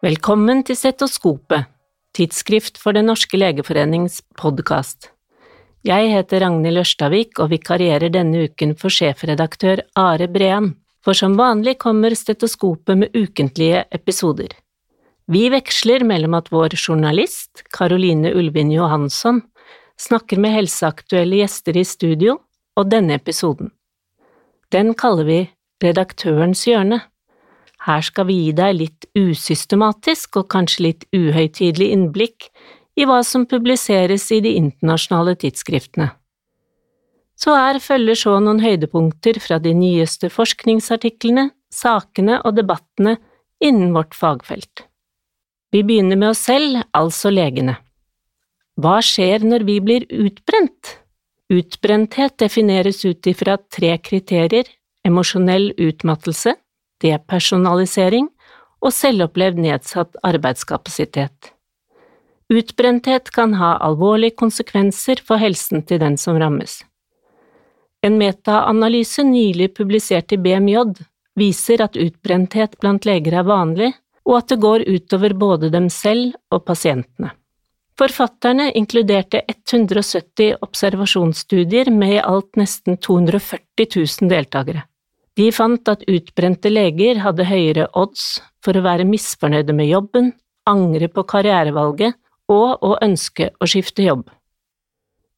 Velkommen til Stetoskopet, tidsskrift for Den norske legeforenings podkast. Jeg heter Ragnhild Ørstavik og vikarierer denne uken for sjefredaktør Are Brean, for som vanlig kommer Stetoskopet med ukentlige episoder. Vi veksler mellom at vår journalist, Caroline Ulvin Johansson, snakker med helseaktuelle gjester i studio, og denne episoden. Den kaller vi Redaktørens hjørne. Her skal vi gi deg litt usystematisk og kanskje litt uhøytidelig innblikk i hva som publiseres i de internasjonale tidsskriftene. Så her følger så noen høydepunkter fra de nyeste forskningsartiklene, sakene og debattene innen vårt fagfelt. Vi begynner med oss selv, altså legene. Hva skjer når vi blir utbrent? Utbrenthet defineres ut ifra tre kriterier – emosjonell utmattelse, depersonalisering og selvopplevd nedsatt arbeidskapasitet. Utbrenthet kan ha alvorlige konsekvenser for helsen til den som rammes. En metaanalyse nylig publisert i BMJ viser at utbrenthet blant leger er vanlig, og at det går utover både dem selv og pasientene. Forfatterne inkluderte 170 observasjonsstudier med i alt nesten 240 000 deltakere. De fant at utbrente leger hadde høyere odds for å være misfornøyde med jobben, angre på karrierevalget og å ønske å skifte jobb.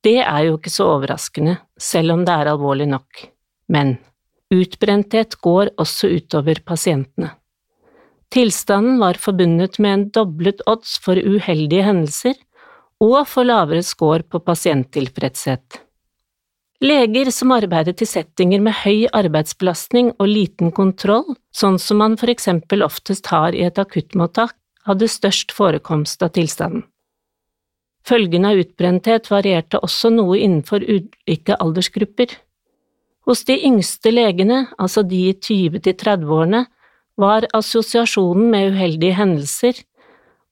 Det er jo ikke så overraskende, selv om det er alvorlig nok. Men utbrenthet går også utover pasientene. Tilstanden var forbundet med en doblet odds for uheldige hendelser og for lavere score på pasienttilfredshet. Leger som arbeidet i settinger med høy arbeidsbelastning og liten kontroll, sånn som man for eksempel oftest har i et akuttmottak, hadde størst forekomst av tilstanden. Følgene av utbrenthet varierte også noe innenfor ulike aldersgrupper. Hos de yngste legene, altså de i 20 til 30-årene, var assosiasjonen med uheldige hendelser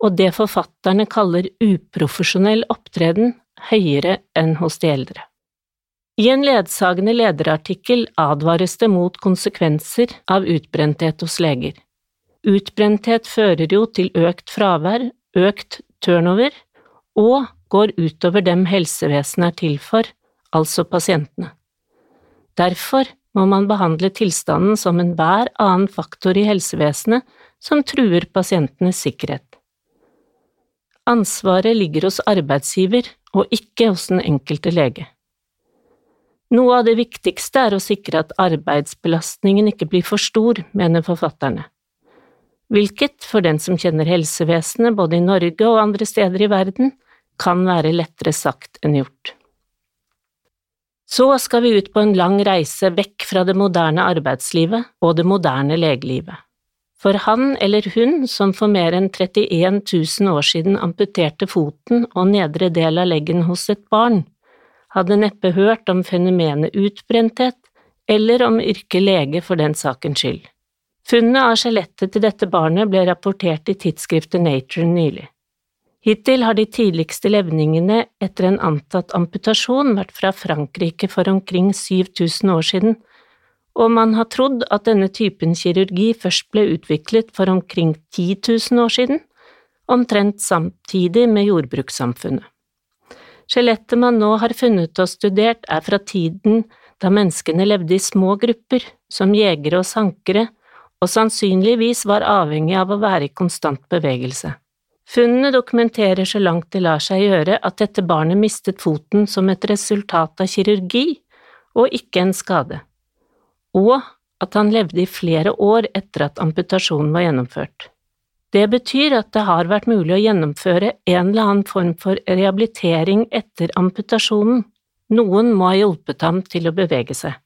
og det forfatterne kaller uprofesjonell opptreden, høyere enn hos de eldre. I en ledsagende lederartikkel advares det mot konsekvenser av utbrenthet hos leger. Utbrenthet fører jo til økt fravær, økt turnover, og går utover dem helsevesenet er til for, altså pasientene. Derfor må man behandle tilstanden som enhver annen faktor i helsevesenet som truer pasientenes sikkerhet. Ansvaret ligger hos arbeidsgiver og ikke hos den enkelte lege. Noe av det viktigste er å sikre at arbeidsbelastningen ikke blir for stor, mener forfatterne hvilket, for den som kjenner helsevesenet både i Norge og andre steder i verden, kan være lettere sagt enn gjort. Så skal vi ut på en lang reise vekk fra det moderne arbeidslivet og det moderne legelivet. For han eller hun som for mer enn 31 000 år siden amputerte foten og nedre del av leggen hos et barn, hadde neppe hørt om fenomenet utbrenthet eller om yrket lege for den sakens skyld. Funnet av skjelettet til dette barnet ble rapportert i tidsskriftet Nature nylig. Hittil har de tidligste levningene etter en antatt amputasjon vært fra Frankrike for omkring 7000 år siden, og man har trodd at denne typen kirurgi først ble utviklet for omkring 10 000 år siden, omtrent samtidig med jordbrukssamfunnet. Skjelettet man nå har funnet og studert, er fra tiden da menneskene levde i små grupper, som jegere og sankere, og sannsynligvis var avhengig av å være i konstant bevegelse. Funnene dokumenterer så langt det lar seg gjøre at dette barnet mistet foten som et resultat av kirurgi og ikke en skade, og at han levde i flere år etter at amputasjonen var gjennomført. Det betyr at det har vært mulig å gjennomføre en eller annen form for rehabilitering etter amputasjonen, noen må ha hjulpet ham til å bevege seg.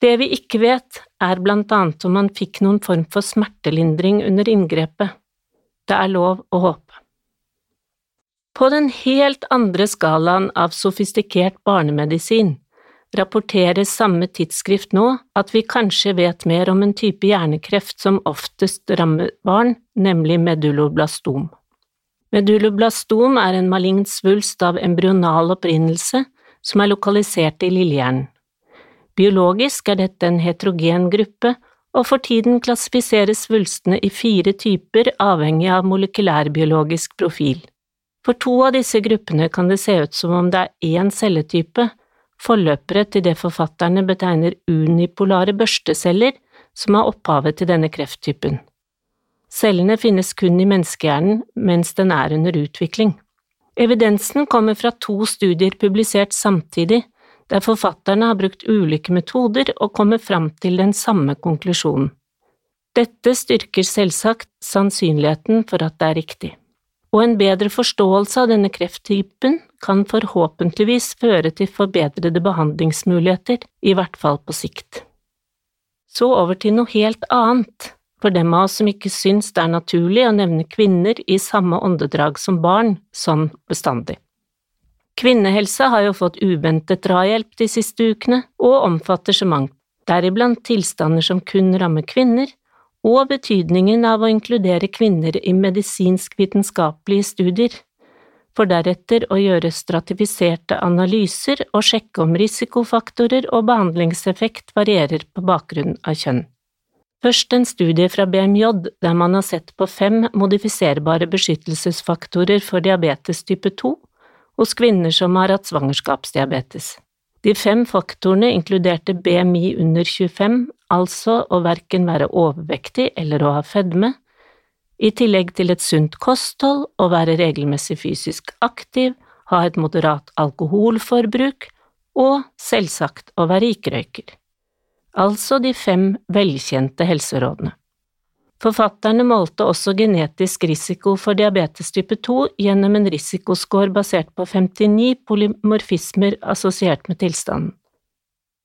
Det vi ikke vet, er blant annet om han fikk noen form for smertelindring under inngrepet. Det er lov å håpe. På den helt andre skalaen av sofistikert barnemedisin rapporteres samme tidsskrift nå at vi kanskje vet mer om en type hjernekreft som oftest rammer barn, nemlig medulloblastom. Medulloblastom er en malign svulst av embryonal opprinnelse som er lokalisert i lillehjernen. Biologisk er dette en heterogen gruppe og for tiden klassifiseres svulstene i fire typer avhengig av molekylærbiologisk profil. For to av disse gruppene kan det se ut som om det er én celletype, forløpere til det forfatterne betegner unipolare børsteceller, som er opphavet til denne krefttypen. Cellene finnes kun i menneskehjernen mens den er under utvikling. Evidensen kommer fra to studier publisert samtidig, der forfatterne har brukt ulike metoder og kommer fram til den samme konklusjonen. Dette styrker selvsagt sannsynligheten for at det er riktig, og en bedre forståelse av denne krefttypen kan forhåpentligvis føre til forbedrede behandlingsmuligheter, i hvert fall på sikt. Så over til noe helt annet, for dem av oss som ikke syns det er naturlig å nevne kvinner i samme åndedrag som barn, sånn bestandig. Kvinnehelse har jo fått uventet drahjelp de siste ukene, og omfatter så mangt, deriblant tilstander som kun rammer kvinner, og betydningen av å inkludere kvinner i medisinsk-vitenskapelige studier, for deretter å gjøre stratifiserte analyser og sjekke om risikofaktorer og behandlingseffekt varierer på bakgrunn av kjønn. Først en studie fra BMJ der man har sett på fem modifiserbare beskyttelsesfaktorer for diabetes type 2 hos kvinner som har hatt svangerskapsdiabetes. De fem faktorene inkluderte BMI under 25, altså å verken være overvektig eller å ha fedme, i tillegg til et sunt kosthold, å være regelmessig fysisk aktiv, ha et moderat alkoholforbruk og selvsagt å være ikke-røyker. Altså de fem velkjente helserådene. Forfatterne målte også genetisk risiko for diabetes type 2 gjennom en risikoscore basert på 59 polymorfismer assosiert med tilstanden.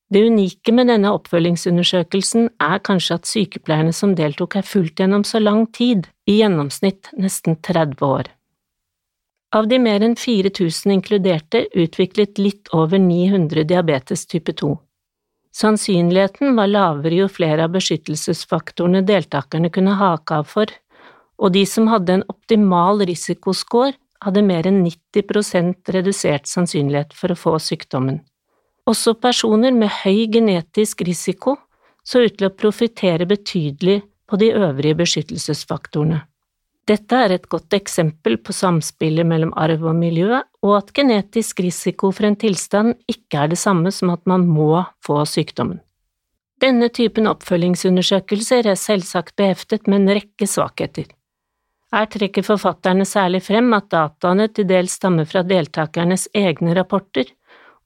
Det unike med denne oppfølgingsundersøkelsen er kanskje at sykepleierne som deltok er fulgt gjennom så lang tid, i gjennomsnitt nesten 30 år. Av de mer enn 4000 inkluderte utviklet litt over 900 diabetes type 2. Sannsynligheten var lavere jo flere av beskyttelsesfaktorene deltakerne kunne hake av for, og de som hadde en optimal risikoscore, hadde mer enn 90% redusert sannsynlighet for å få sykdommen. Også personer med høy genetisk risiko så ut til å profitere betydelig på de øvrige beskyttelsesfaktorene. Dette er et godt eksempel på samspillet mellom arv og miljø, og at genetisk risiko for en tilstand ikke er det samme som at man må få sykdommen. Denne typen oppfølgingsundersøkelser er selvsagt beheftet med en rekke svakheter. Her trekker forfatterne særlig frem at dataene til dels stammer fra deltakernes egne rapporter,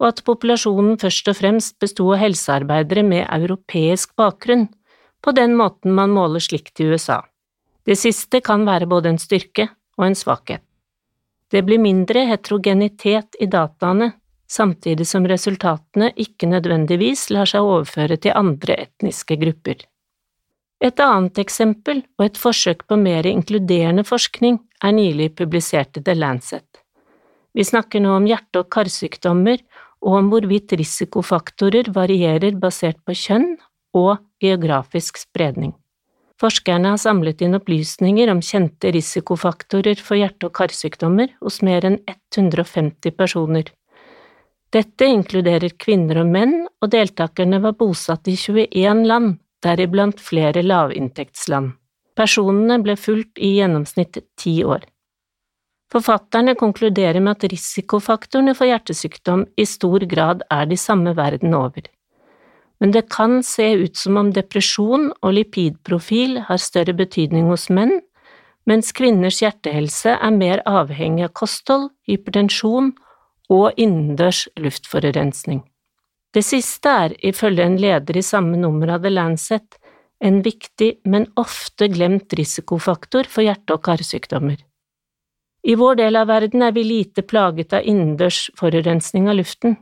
og at populasjonen først og fremst besto av helsearbeidere med europeisk bakgrunn, på den måten man måler slikt i USA. Det siste kan være både en styrke og en svakhet. Det blir mindre heterogenitet i dataene, samtidig som resultatene ikke nødvendigvis lar seg overføre til andre etniske grupper. Et annet eksempel og et forsøk på mer inkluderende forskning er nylig publisert i The Lancet. Vi snakker nå om hjerte- og karsykdommer og om hvorvidt risikofaktorer varierer basert på kjønn og geografisk spredning. Forskerne har samlet inn opplysninger om kjente risikofaktorer for hjerte- og karsykdommer hos mer enn 150 personer. Dette inkluderer kvinner og menn, og deltakerne var bosatt i 21 land, deriblant flere lavinntektsland. Personene ble fulgt i gjennomsnitt ti år. Forfatterne konkluderer med at risikofaktorene for hjertesykdom i stor grad er de samme verden over men det kan se ut som om depresjon og lipidprofil har større betydning hos menn, mens kvinners hjertehelse er mer avhengig av kosthold, hypertensjon og innendørs luftforurensning. Det siste er, ifølge en leder i samme nummer av The Lancet, en viktig, men ofte glemt risikofaktor for hjerte- og karsykdommer. I vår del av verden er vi lite plaget av innendørs forurensning av luften,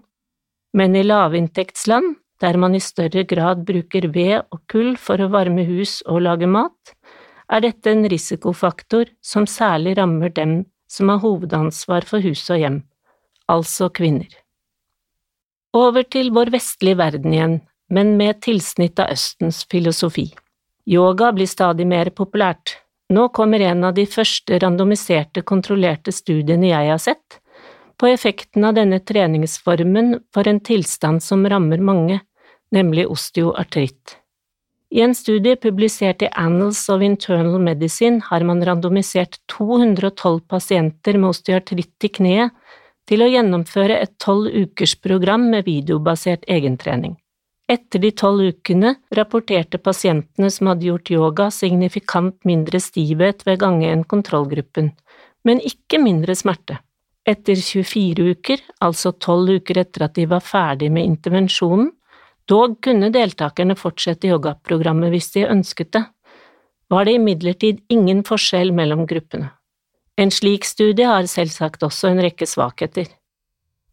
men i lavinntektsland der man i større grad bruker ved og kull for å varme hus og lage mat, er dette en risikofaktor som særlig rammer dem som har hovedansvar for hus og hjem, altså kvinner. Over til vår vestlige verden igjen, men med tilsnitt av Østens filosofi. Yoga blir stadig mer populært. Nå kommer en av de første randomiserte, kontrollerte studiene jeg har sett, på effekten av denne treningsformen for en tilstand som rammer mange, nemlig osteoartritt. I en studie publisert i Annals of Internal Medicine har man randomisert 212 pasienter med osteoartritt i kneet til å gjennomføre et tolv ukers program med videobasert egentrening. Etter de tolv ukene rapporterte pasientene som hadde gjort yoga, signifikant mindre stivhet ved gange enn kontrollgruppen, men ikke mindre smerte. Etter 24 uker, altså tolv uker etter at de var ferdig med intervensjonen, Dog kunne deltakerne fortsette yogaprogrammet hvis de ønsket det, var det imidlertid ingen forskjell mellom gruppene. En slik studie har selvsagt også en rekke svakheter.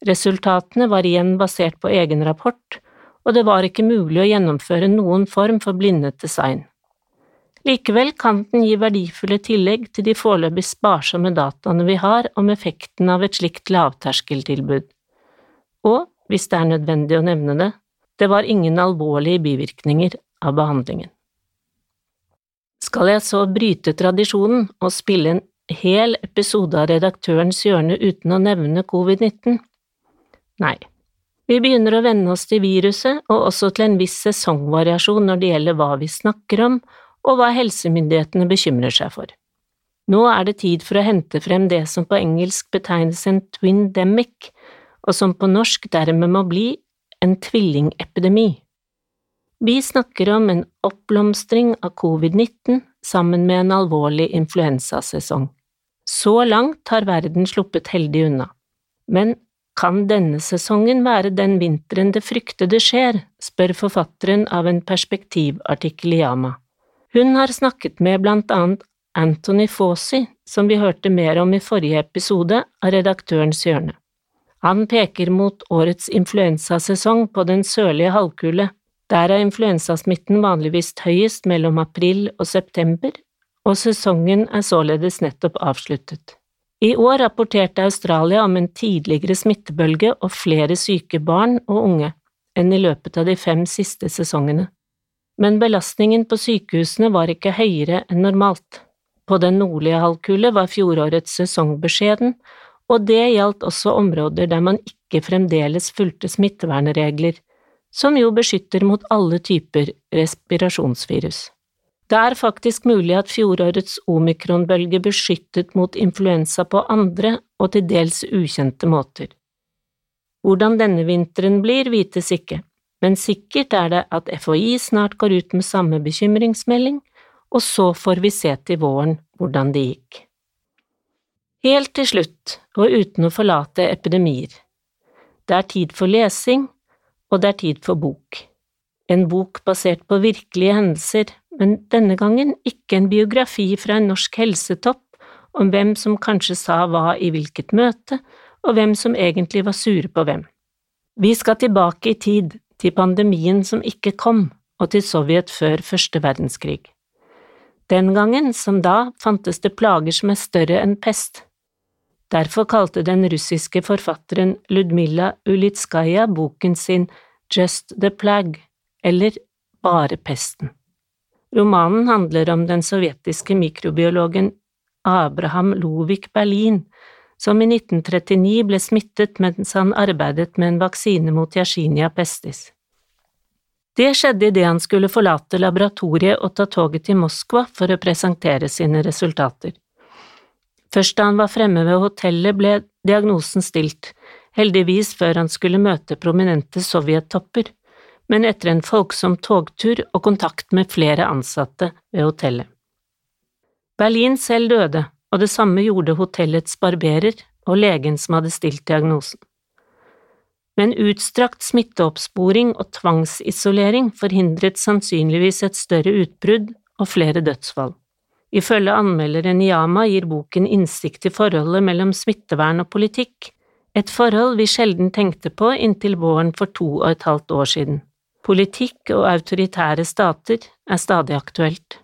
Resultatene var igjen basert på egen rapport, og det var ikke mulig å gjennomføre noen form for blindet design. Likevel kan den gi verdifulle tillegg til de foreløpig sparsomme dataene vi har om effekten av et slikt lavterskeltilbud. Og, hvis det er nødvendig å nevne det, det var ingen alvorlige bivirkninger av behandlingen. Skal jeg så bryte tradisjonen og spille en hel episode av Redaktørens hjørne uten å nevne covid-19? Nei. Vi begynner å venne oss til viruset, og også til en viss sesongvariasjon når det gjelder hva vi snakker om, og hva helsemyndighetene bekymrer seg for. Nå er det tid for å hente frem det som på engelsk betegnes en twindemic, og som på norsk dermed må bli en tvillingepidemi. Vi snakker om en oppblomstring av covid-19 sammen med en alvorlig influensasesong. Så langt har verden sluppet heldig unna. Men kan denne sesongen være den vinteren det fryktede skjer, spør forfatteren av en perspektivartikkel i Yama. Hun har snakket med blant annet Anthony Fawcy, som vi hørte mer om i forrige episode av Redaktørens hjørne. Han peker mot årets influensasesong på den sørlige halvkule. Der er influensasmitten vanligvis høyest mellom april og september, og sesongen er således nettopp avsluttet. I år rapporterte Australia om en tidligere smittebølge og flere syke barn og unge enn i løpet av de fem siste sesongene. Men belastningen på sykehusene var ikke høyere enn normalt. På den nordlige halvkule var fjorårets sesong beskjeden, og det gjaldt også områder der man ikke fremdeles fulgte smittevernregler, som jo beskytter mot alle typer respirasjonsvirus. Det er faktisk mulig at fjorårets omikronbølge beskyttet mot influensa på andre og til dels ukjente måter. Hvordan denne vinteren blir, vites ikke, men sikkert er det at FHI snart går ut med samme bekymringsmelding, og så får vi se til våren hvordan det gikk. Helt til slutt, og uten å forlate epidemier. Det er tid for lesing, og det er tid for bok. En bok basert på virkelige hendelser, men denne gangen ikke en biografi fra en norsk helsetopp om hvem som kanskje sa hva i hvilket møte, og hvem som egentlig var sure på hvem. Vi skal tilbake i tid, til pandemien som ikke kom, og til Sovjet før første verdenskrig. Den gangen, som da, fantes det plager som er større enn pest. Derfor kalte den russiske forfatteren Ludmilla Ulitskaja boken sin Just the Plague, eller Bare pesten. Romanen handler om den sovjetiske mikrobiologen Abraham Lovik Berlin, som i 1939 ble smittet mens han arbeidet med en vaksine mot Yersinia pestis. Det skjedde idet han skulle forlate laboratoriet og ta toget til Moskva for å presentere sine resultater. Først da han var fremme ved hotellet ble diagnosen stilt, heldigvis før han skulle møte prominente sovjettopper, men etter en folksom togtur og kontakt med flere ansatte ved hotellet. Berlin selv døde, og det samme gjorde hotellets barberer og legen som hadde stilt diagnosen. Men utstrakt smitteoppsporing og tvangsisolering forhindret sannsynligvis et større utbrudd og flere dødsfall. Ifølge anmelderen Yama gir boken innsikt i forholdet mellom smittevern og politikk, et forhold vi sjelden tenkte på inntil våren for to og et halvt år siden. Politikk og autoritære stater er stadig aktuelt.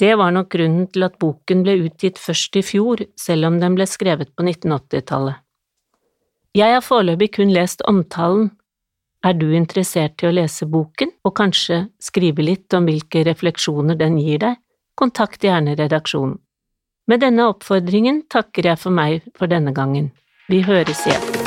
Det var nok grunnen til at boken ble utgitt først i fjor, selv om den ble skrevet på 1980-tallet. Jeg har foreløpig kun lest omtalen. Er du interessert i å lese boken, og kanskje skrive litt om hvilke refleksjoner den gir deg? kontakt gjerne redaksjonen. Med denne oppfordringen takker jeg for meg for denne gangen. Vi høres igjen.